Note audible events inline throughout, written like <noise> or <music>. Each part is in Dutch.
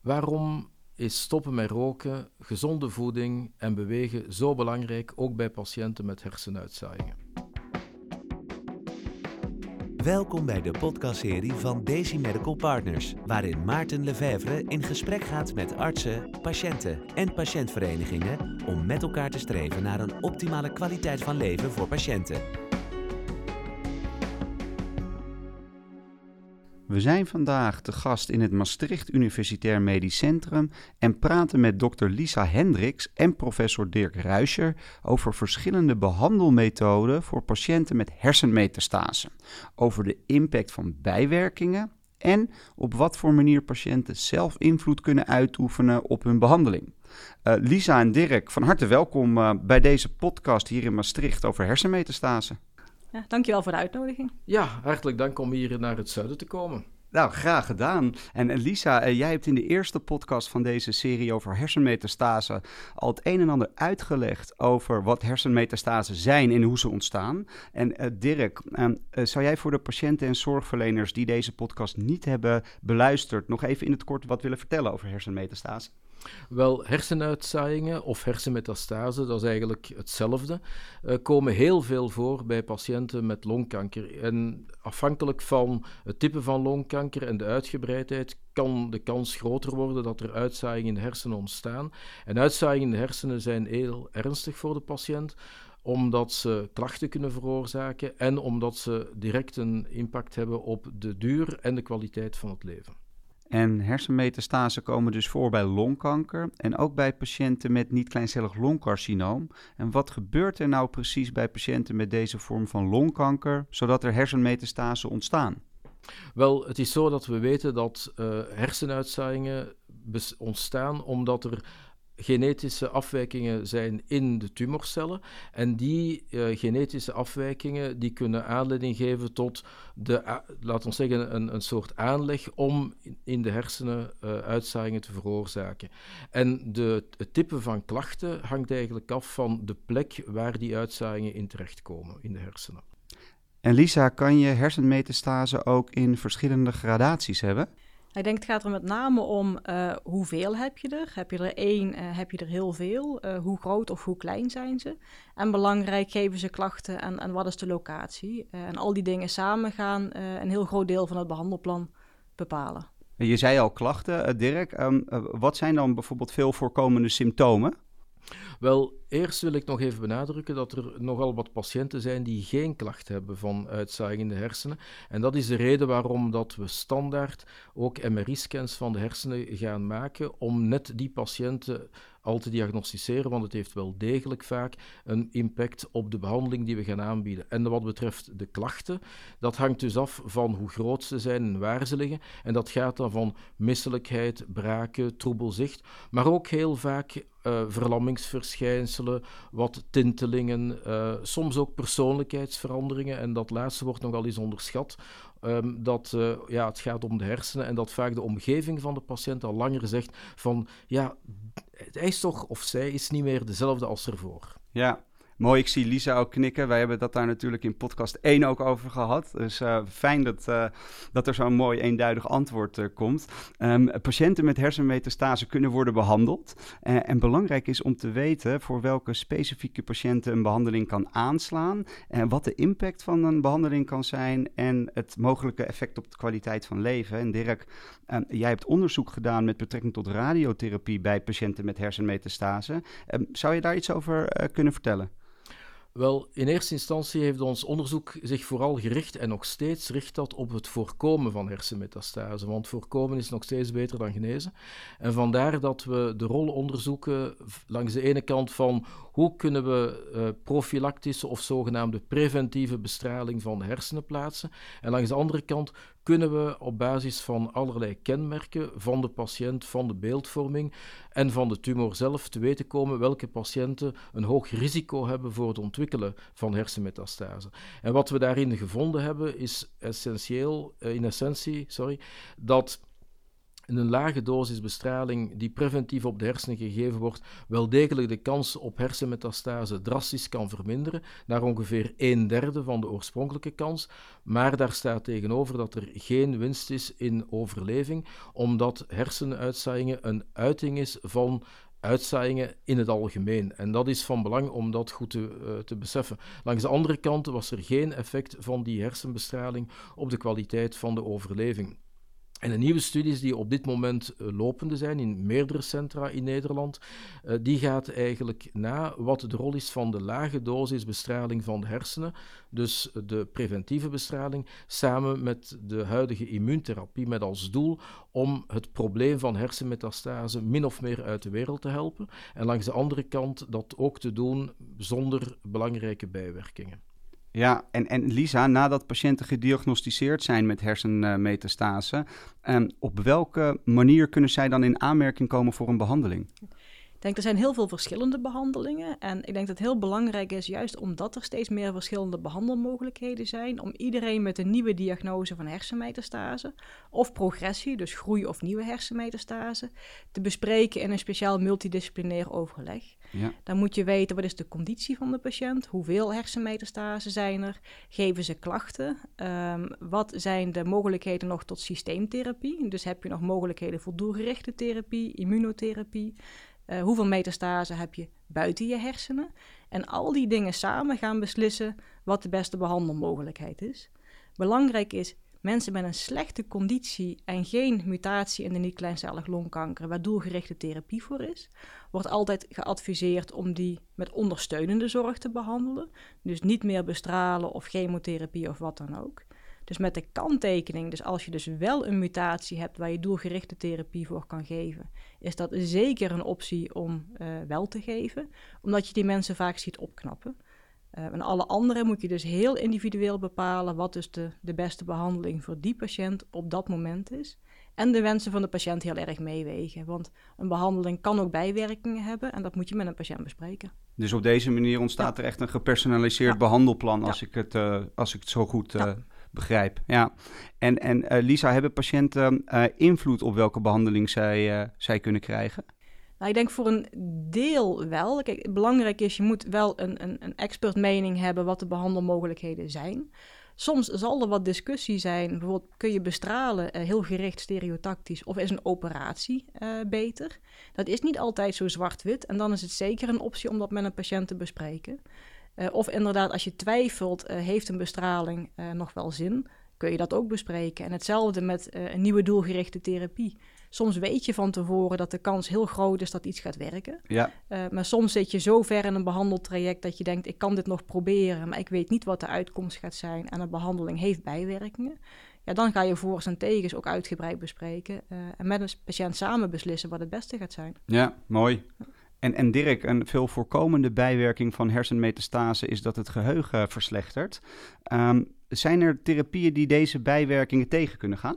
Waarom is stoppen met roken, gezonde voeding en bewegen zo belangrijk, ook bij patiënten met hersenuitzaaiingen? Welkom bij de podcastserie van Daisy Medical Partners, waarin Maarten Lefevre in gesprek gaat met artsen, patiënten en patiëntverenigingen om met elkaar te streven naar een optimale kwaliteit van leven voor patiënten. We zijn vandaag te gast in het Maastricht Universitair Medisch Centrum en praten met dokter Lisa Hendricks en professor Dirk Ruischer over verschillende behandelmethoden voor patiënten met hersenmetastase, over de impact van bijwerkingen en op wat voor manier patiënten zelf invloed kunnen uitoefenen op hun behandeling. Uh, Lisa en Dirk, van harte welkom uh, bij deze podcast hier in Maastricht over hersenmetastase. Ja, dankjewel voor de uitnodiging. Ja, hartelijk dank om hier naar het zuiden te komen. Nou, graag gedaan. En Lisa, eh, jij hebt in de eerste podcast van deze serie over hersenmetastase al het een en ander uitgelegd over wat hersenmetastase zijn en hoe ze ontstaan. En uh, Dirk, uh, zou jij voor de patiënten en zorgverleners die deze podcast niet hebben beluisterd, nog even in het kort wat willen vertellen over hersenmetastase? Wel, hersenuitzaaiingen of hersenmetastase, dat is eigenlijk hetzelfde, uh, komen heel veel voor bij patiënten met longkanker. En afhankelijk van het type van longkanker en de uitgebreidheid kan de kans groter worden dat er uitzaaiingen in de hersenen ontstaan. En uitzaaiingen in de hersenen zijn heel ernstig voor de patiënt omdat ze klachten kunnen veroorzaken en omdat ze direct een impact hebben op de duur en de kwaliteit van het leven. En hersenmetastase komen dus voor bij longkanker en ook bij patiënten met niet-kleincellig longcarcinoom. En wat gebeurt er nou precies bij patiënten met deze vorm van longkanker, zodat er hersenmetastase ontstaan? Wel, het is zo dat we weten dat uh, hersenuitzaaiingen ontstaan omdat er genetische afwijkingen zijn in de tumorcellen. En die uh, genetische afwijkingen die kunnen aanleiding geven tot de, laten we zeggen, een, een soort aanleg om in de hersenen uh, uitzaaiingen te veroorzaken. En de, het type van klachten hangt eigenlijk af van de plek waar die uitzaaiingen in terechtkomen in de hersenen. En Lisa, kan je hersenmetastase ook in verschillende gradaties hebben? Ik denk het gaat er met name om uh, hoeveel heb je er. Heb je er één, uh, heb je er heel veel? Uh, hoe groot of hoe klein zijn ze? En belangrijk, geven ze klachten en, en wat is de locatie? en al die dingen samen gaan een heel groot deel van het behandelplan bepalen. Je zei al klachten, Dirk. Um, wat zijn dan bijvoorbeeld veel voorkomende symptomen? Wel, eerst wil ik nog even benadrukken dat er nogal wat patiënten zijn die geen klacht hebben van uitzaaiing hersenen. En dat is de reden waarom dat we standaard ook MRI-scans van de hersenen gaan maken om net die patiënten al te diagnosticeren, want het heeft wel degelijk vaak een impact op de behandeling die we gaan aanbieden. En wat betreft de klachten, dat hangt dus af van hoe groot ze zijn en waar ze liggen. En dat gaat dan van misselijkheid, braken, troebel zicht, maar ook heel vaak uh, verlammingsverschijnselen, wat tintelingen, uh, soms ook persoonlijkheidsveranderingen. En dat laatste wordt nogal eens onderschat. Um, dat uh, ja, het gaat om de hersenen en dat vaak de omgeving van de patiënt al langer zegt van ja, hij is toch of zij is niet meer dezelfde als ervoor. Ja, Mooi, ik zie Lisa ook knikken. Wij hebben dat daar natuurlijk in podcast 1 ook over gehad. Dus uh, fijn dat, uh, dat er zo'n mooi eenduidig antwoord uh, komt. Um, patiënten met hersenmetastase kunnen worden behandeld. en belangrijk is om te weten voor welke specifieke patiënten een behandeling kan aanslaan. En wat de impact van een behandeling kan zijn. En het mogelijke effect op de kwaliteit van leven. En Dirk, um, jij hebt onderzoek gedaan met betrekking tot radiotherapie bij patiënten met hersenmetastase. Um, zou je daar iets over kunnen vertellen? Wel, in eerste instantie heeft ons onderzoek zich vooral gericht en nog steeds richt dat op het voorkomen van hersenmetastase. Want voorkomen is nog steeds beter dan genezen. En vandaar dat we de rol onderzoeken langs de ene kant van hoe kunnen we uh, profilactische of zogenaamde preventieve bestraling van de hersenen plaatsen. En langs de andere kant kunnen we op basis van allerlei kenmerken van de patiënt, van de beeldvorming en van de tumor zelf te weten komen welke patiënten een hoog risico hebben voor het ontwikkelen van hersenmetastase. En wat we daarin gevonden hebben is essentieel, eh, in essentie, sorry, dat in een lage dosis bestraling die preventief op de hersenen gegeven wordt, wel degelijk de kans op hersenmetastase drastisch kan verminderen, naar ongeveer een derde van de oorspronkelijke kans. Maar daar staat tegenover dat er geen winst is in overleving, omdat hersenuitzaaiingen een uiting is van uitzaaiingen in het algemeen. En dat is van belang om dat goed te, uh, te beseffen. Langs de andere kant was er geen effect van die hersenbestraling op de kwaliteit van de overleving. En de nieuwe studies die op dit moment uh, lopende zijn in meerdere centra in Nederland, uh, die gaat eigenlijk na wat de rol is van de lage dosis bestraling van de hersenen, dus de preventieve bestraling, samen met de huidige immuuntherapie, met als doel om het probleem van hersenmetastase min of meer uit de wereld te helpen. En langs de andere kant dat ook te doen zonder belangrijke bijwerkingen. Ja, en, en Lisa, nadat patiënten gediagnosticeerd zijn met hersenmetastase, um, op welke manier kunnen zij dan in aanmerking komen voor een behandeling? Ik denk er zijn heel veel verschillende behandelingen. En ik denk dat het heel belangrijk is, juist omdat er steeds meer verschillende behandelmogelijkheden zijn, om iedereen met een nieuwe diagnose van hersenmetastase of progressie, dus groei of nieuwe hersenmetastase, te bespreken in een speciaal multidisciplinair overleg. Ja. Dan moet je weten wat is de conditie van de patiënt, hoeveel hersenmetastase zijn er, geven ze klachten, um, wat zijn de mogelijkheden nog tot systeemtherapie. Dus heb je nog mogelijkheden voor doelgerichte therapie, immunotherapie. Uh, hoeveel metastase heb je buiten je hersenen? En al die dingen samen gaan beslissen wat de beste behandelmogelijkheid is. Belangrijk is, mensen met een slechte conditie en geen mutatie in de niet-kleincellig longkanker, waar doelgerichte therapie voor is, wordt altijd geadviseerd om die met ondersteunende zorg te behandelen. Dus niet meer bestralen of chemotherapie of wat dan ook. Dus met de kanttekening, dus als je dus wel een mutatie hebt waar je doelgerichte therapie voor kan geven, is dat zeker een optie om uh, wel te geven, omdat je die mensen vaak ziet opknappen. Uh, en alle andere moet je dus heel individueel bepalen wat dus de, de beste behandeling voor die patiënt op dat moment is. En de wensen van de patiënt heel erg meewegen. Want een behandeling kan ook bijwerkingen hebben en dat moet je met een patiënt bespreken. Dus op deze manier ontstaat ja. er echt een gepersonaliseerd ja. behandelplan, als, ja. ik het, uh, als ik het zo goed uh, begrijp. Ja. En, en uh, Lisa, hebben patiënten uh, invloed op welke behandeling zij, uh, zij kunnen krijgen? Nou, ik denk voor een deel wel. Kijk, belangrijk is, je moet wel een, een, een expert mening hebben wat de behandelmogelijkheden zijn. Soms zal er wat discussie zijn. Bijvoorbeeld, kun je bestralen heel gericht stereotactisch of is een operatie beter? Dat is niet altijd zo zwart-wit en dan is het zeker een optie om dat met een patiënt te bespreken. Uh, of inderdaad, als je twijfelt, heeft een bestraling nog wel zin? Kun je dat ook bespreken? En hetzelfde met een nieuwe doelgerichte therapie. Soms weet je van tevoren dat de kans heel groot is dat iets gaat werken. Ja. Maar soms zit je zo ver in een behandeltraject dat je denkt: ik kan dit nog proberen, maar ik weet niet wat de uitkomst gaat zijn. En een behandeling heeft bijwerkingen. Ja, dan ga je voor's en tegens ook uitgebreid bespreken. Uh, en met een patiënt samen beslissen wat het beste gaat zijn. Ja, mooi. En, en Dirk, een veel voorkomende bijwerking van hersenmetastase is dat het geheugen verslechtert. Um, zijn er therapieën die deze bijwerkingen tegen kunnen gaan?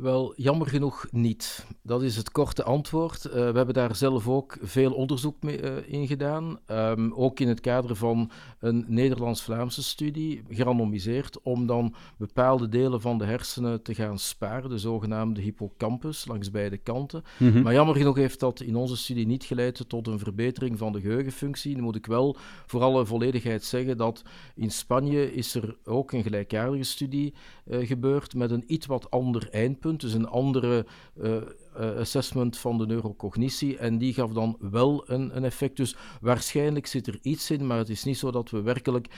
Wel, jammer genoeg niet. Dat is het korte antwoord. Uh, we hebben daar zelf ook veel onderzoek mee, uh, in gedaan. Um, ook in het kader van een Nederlands-Vlaamse studie, gerandomiseerd, om dan bepaalde delen van de hersenen te gaan sparen, de zogenaamde hippocampus, langs beide kanten. Mm -hmm. Maar jammer genoeg heeft dat in onze studie niet geleid tot een verbetering van de geheugenfunctie. Dan moet ik wel voor alle volledigheid zeggen dat in Spanje is er ook een gelijkaardige studie uh, gebeurd met een iets wat ander eindpunt dus een andere uh, assessment van de neurocognitie. En die gaf dan wel een, een, effect. Dus waarschijnlijk zit er iets in, maar het is niet zo dat we werkelijk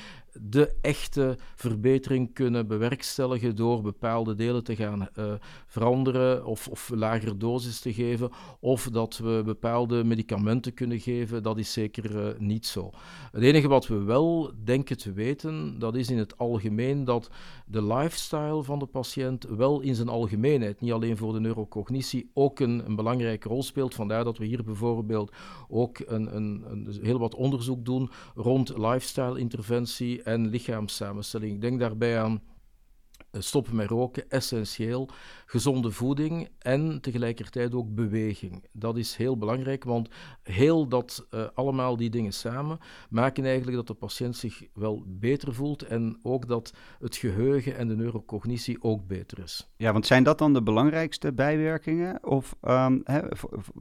de echte verbetering kunnen bewerkstelligen door bepaalde delen te gaan uh, veranderen of, of lagere dosis te geven. Of dat we bepaalde medicamenten kunnen geven. Dat is zeker uh, niet zo. Het enige wat we wel denken te weten, dat is in het algemeen dat de lifestyle van de patiënt wel in zijn algemeenheid, niet alleen voor de neurocognitie, een, een belangrijke rol speelt. Vandaar dat we hier bijvoorbeeld ook een, een, een heel wat onderzoek doen rond lifestyle-interventie en lichaamssamenstelling. Ik denk daarbij aan stoppen met roken, essentieel. Gezonde voeding en tegelijkertijd ook beweging. Dat is heel belangrijk, want heel dat, uh, allemaal die dingen samen maken eigenlijk dat de patiënt zich wel beter voelt en ook dat het geheugen en de neurocognitie ook beter is. Ja, want zijn dat dan de belangrijkste bijwerkingen? Of um, hè,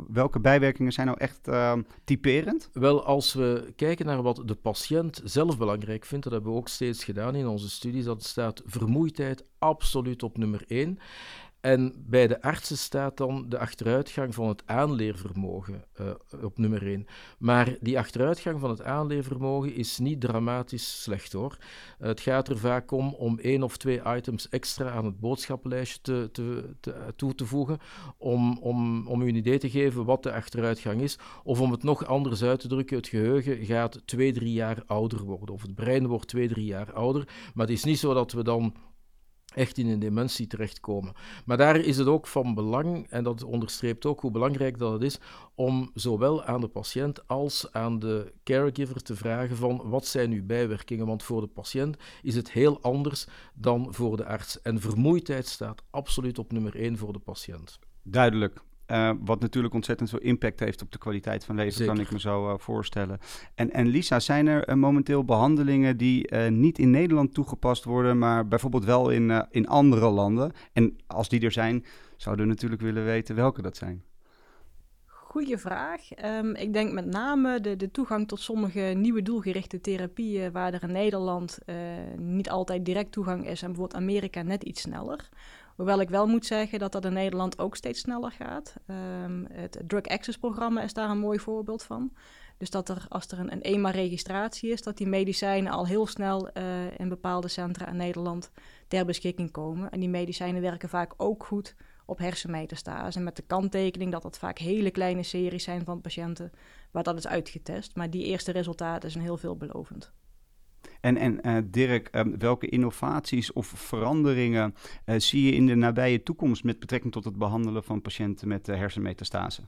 welke bijwerkingen zijn nou echt um, typerend? Wel, als we kijken naar wat de patiënt zelf belangrijk vindt, dat hebben we ook steeds gedaan in onze studies, dat staat vermoeidheid absoluut op nummer 1. En bij de artsen staat dan de achteruitgang van het aanleervermogen uh, op nummer 1. Maar die achteruitgang van het aanleervermogen is niet dramatisch slecht hoor. Uh, het gaat er vaak om om één of twee items extra aan het boodschappenlijstje te, te, te, toe te voegen, om, om, om u een idee te geven wat de achteruitgang is. Of om het nog anders uit te drukken, het geheugen gaat twee, drie jaar ouder worden, of het brein wordt twee, drie jaar ouder. Maar het is niet zo dat we dan echt in een dementie terechtkomen. Maar daar is het ook van belang, en dat onderstreept ook hoe belangrijk dat het is, om zowel aan de patiënt als aan de caregiver te vragen van wat zijn uw bijwerkingen, want voor de patiënt is het heel anders dan voor de arts. En vermoeidheid staat absoluut op nummer één voor de patiënt. Duidelijk. Uh, wat natuurlijk ontzettend veel impact heeft op de kwaliteit van leven, Zeker. kan ik me zo uh, voorstellen. En, en Lisa, zijn er uh, momenteel behandelingen die niet in Nederland toegepast worden, maar bijvoorbeeld wel in, in andere landen? En als die er zijn, zouden we natuurlijk willen weten welke dat zijn. Goeie vraag. Um, ik denk met name de, de toegang tot sommige nieuwe doelgerichte therapieën, waar er in Nederland niet altijd direct toegang is en bijvoorbeeld Amerika net iets sneller. Hoewel ik wel moet zeggen dat dat in Nederland ook steeds sneller gaat. Um, het Drug Access programma is daar een mooi voorbeeld van. Dus dat er, als er een, een EMA-registratie is, dat die medicijnen al heel snel uh, in bepaalde centra in Nederland ter beschikking komen. En die medicijnen werken vaak ook goed op hersenmetastase. En met de kanttekening dat dat vaak hele kleine series zijn van patiënten waar dat is uitgetest. Maar die eerste resultaten zijn heel veelbelovend. En, en uh, Dirk, um, welke innovaties of veranderingen uh, zie je in de nabije toekomst met betrekking tot het behandelen van patiënten met uh, hersenmetastase?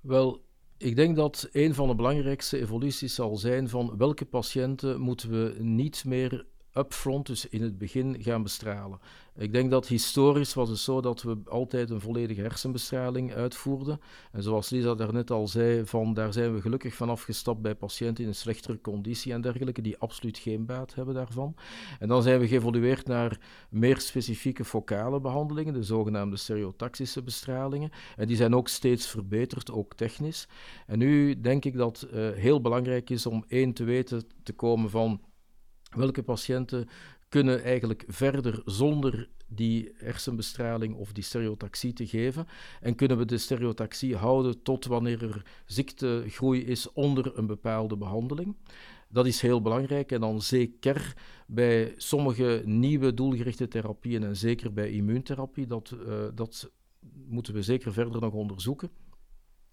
Wel, ik denk dat een van de belangrijkste evoluties zal zijn van welke patiënten moeten we niet meer upfront, dus in het begin, gaan bestralen. Ik denk dat historisch was het zo dat we altijd een volledige hersenbestraling uitvoerden. En zoals Lisa daarnet al zei, van daar zijn we gelukkig van afgestapt bij patiënten in een slechtere conditie en dergelijke, die absoluut geen baat hebben daarvan. En dan zijn we geëvolueerd naar meer specifieke focale behandelingen, de zogenaamde stereotaxische bestralingen. En die zijn ook steeds verbeterd, ook technisch. En nu denk ik dat het uh, heel belangrijk is om één te weten te komen van welke patiënten kunnen eigenlijk verder zonder die hersenbestraling of die stereotaxie te geven? En kunnen we de stereotaxie houden tot wanneer er ziektegroei is onder een bepaalde behandeling? Dat is heel belangrijk en dan zeker bij sommige nieuwe doelgerichte therapieën en zeker bij immuuntherapie, dat, uh, dat moeten we zeker verder nog onderzoeken.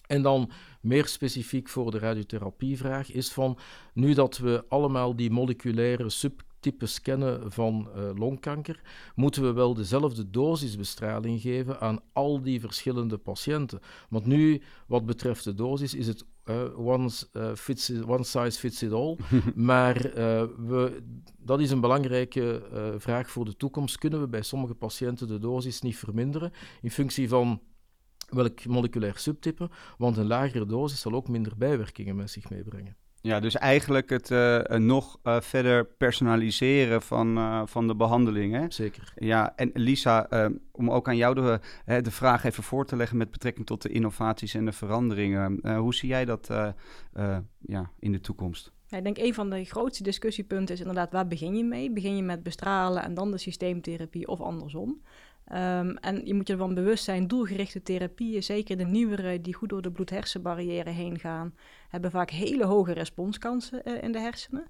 En dan meer specifiek voor de radiotherapievraag is van, nu dat we allemaal die moleculaire subtypes kennen van uh, longkanker, moeten we wel dezelfde dosisbestraling geven aan al die verschillende patiënten. Want nu, wat betreft de dosis, is het uh, one, uh, fits it, one, size fits it all. <laughs> maar we, dat is een belangrijke vraag voor de toekomst. Kunnen we bij sommige patiënten de dosis niet verminderen in functie van welk moleculair subtype, want een lagere dosis zal ook minder bijwerkingen met zich meebrengen. Ja, dus eigenlijk het uh, nog uh, verder personaliseren van, uh, van de behandeling. Hè? Zeker. Ja, en Lisa, om ook aan jou de, de vraag even voor te leggen met betrekking tot de innovaties en de veranderingen. hoe zie jij dat ja, in de toekomst? Ja, ik denk een van de grootste discussiepunten is inderdaad waar begin je mee? Begin je met bestralen en dan de systeemtherapie of andersom? Um, en je moet je ervan bewust zijn, doelgerichte therapieën, zeker de nieuwere die goed door de bloed-hersenbarrière heen gaan, hebben vaak hele hoge responskansen uh, in de hersenen.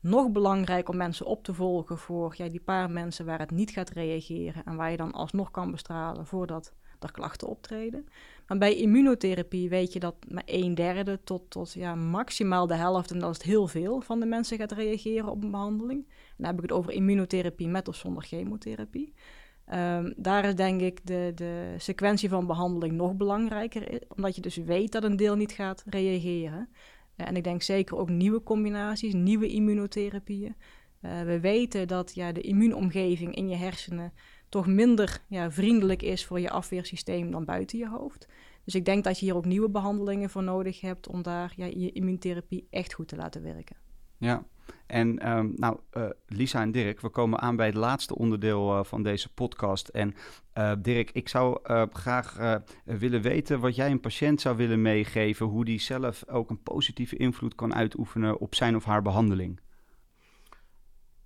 Nog belangrijk om mensen op te volgen voor ja, die paar mensen waar het niet gaat reageren en waar je dan alsnog kan bestralen voordat er klachten optreden. Maar bij immunotherapie weet je dat maar een derde tot, tot ja, maximaal de helft, en dat is heel veel, van de mensen gaat reageren op een behandeling. Dan heb ik het over immunotherapie met of zonder chemotherapie. Um, daar is denk ik de, de sequentie van behandeling nog belangrijker, omdat je dus weet dat een deel niet gaat reageren. Uh, en ik denk zeker ook nieuwe combinaties, nieuwe immunotherapieën. Uh, we weten dat ja, de immuunomgeving in je hersenen toch minder ja, vriendelijk is voor je afweersysteem dan buiten je hoofd. Dus ik denk dat je hier ook nieuwe behandelingen voor nodig hebt om daar ja, je immuuntherapie echt goed te laten werken. Ja, en um, nou, uh, Lisa en Dirk, we komen aan bij het laatste onderdeel uh, van deze podcast. En uh, Dirk, ik zou graag willen weten wat jij een patiënt zou willen meegeven, hoe die zelf ook een positieve invloed kan uitoefenen op zijn of haar behandeling.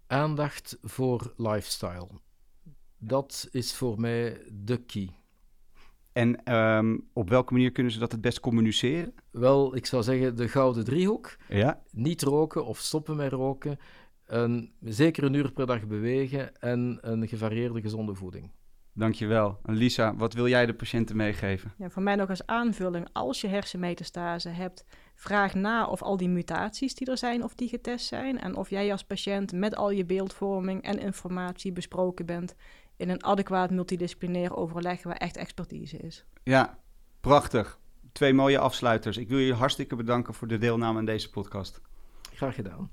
Aandacht voor lifestyle. Dat is voor mij de key. En um, op welke manier kunnen ze dat het best communiceren? Wel, ik zou zeggen de gouden driehoek. Ja. Niet roken of stoppen met roken. Een, zeker een uur per dag bewegen en een gevarieerde gezonde voeding. Dankjewel. En Lisa, wat wil jij de patiënten meegeven? Ja, voor mij nog als aanvulling, als je hersenmetastase hebt, vraag na of al die mutaties die er zijn, of die getest zijn. En of jij als patiënt met al je beeldvorming en informatie besproken bent in een adequaat multidisciplinair overleg waar echt expertise is. Ja, prachtig. Twee mooie afsluiters. Ik wil je hartstikke bedanken voor de deelname aan deze podcast. Graag gedaan.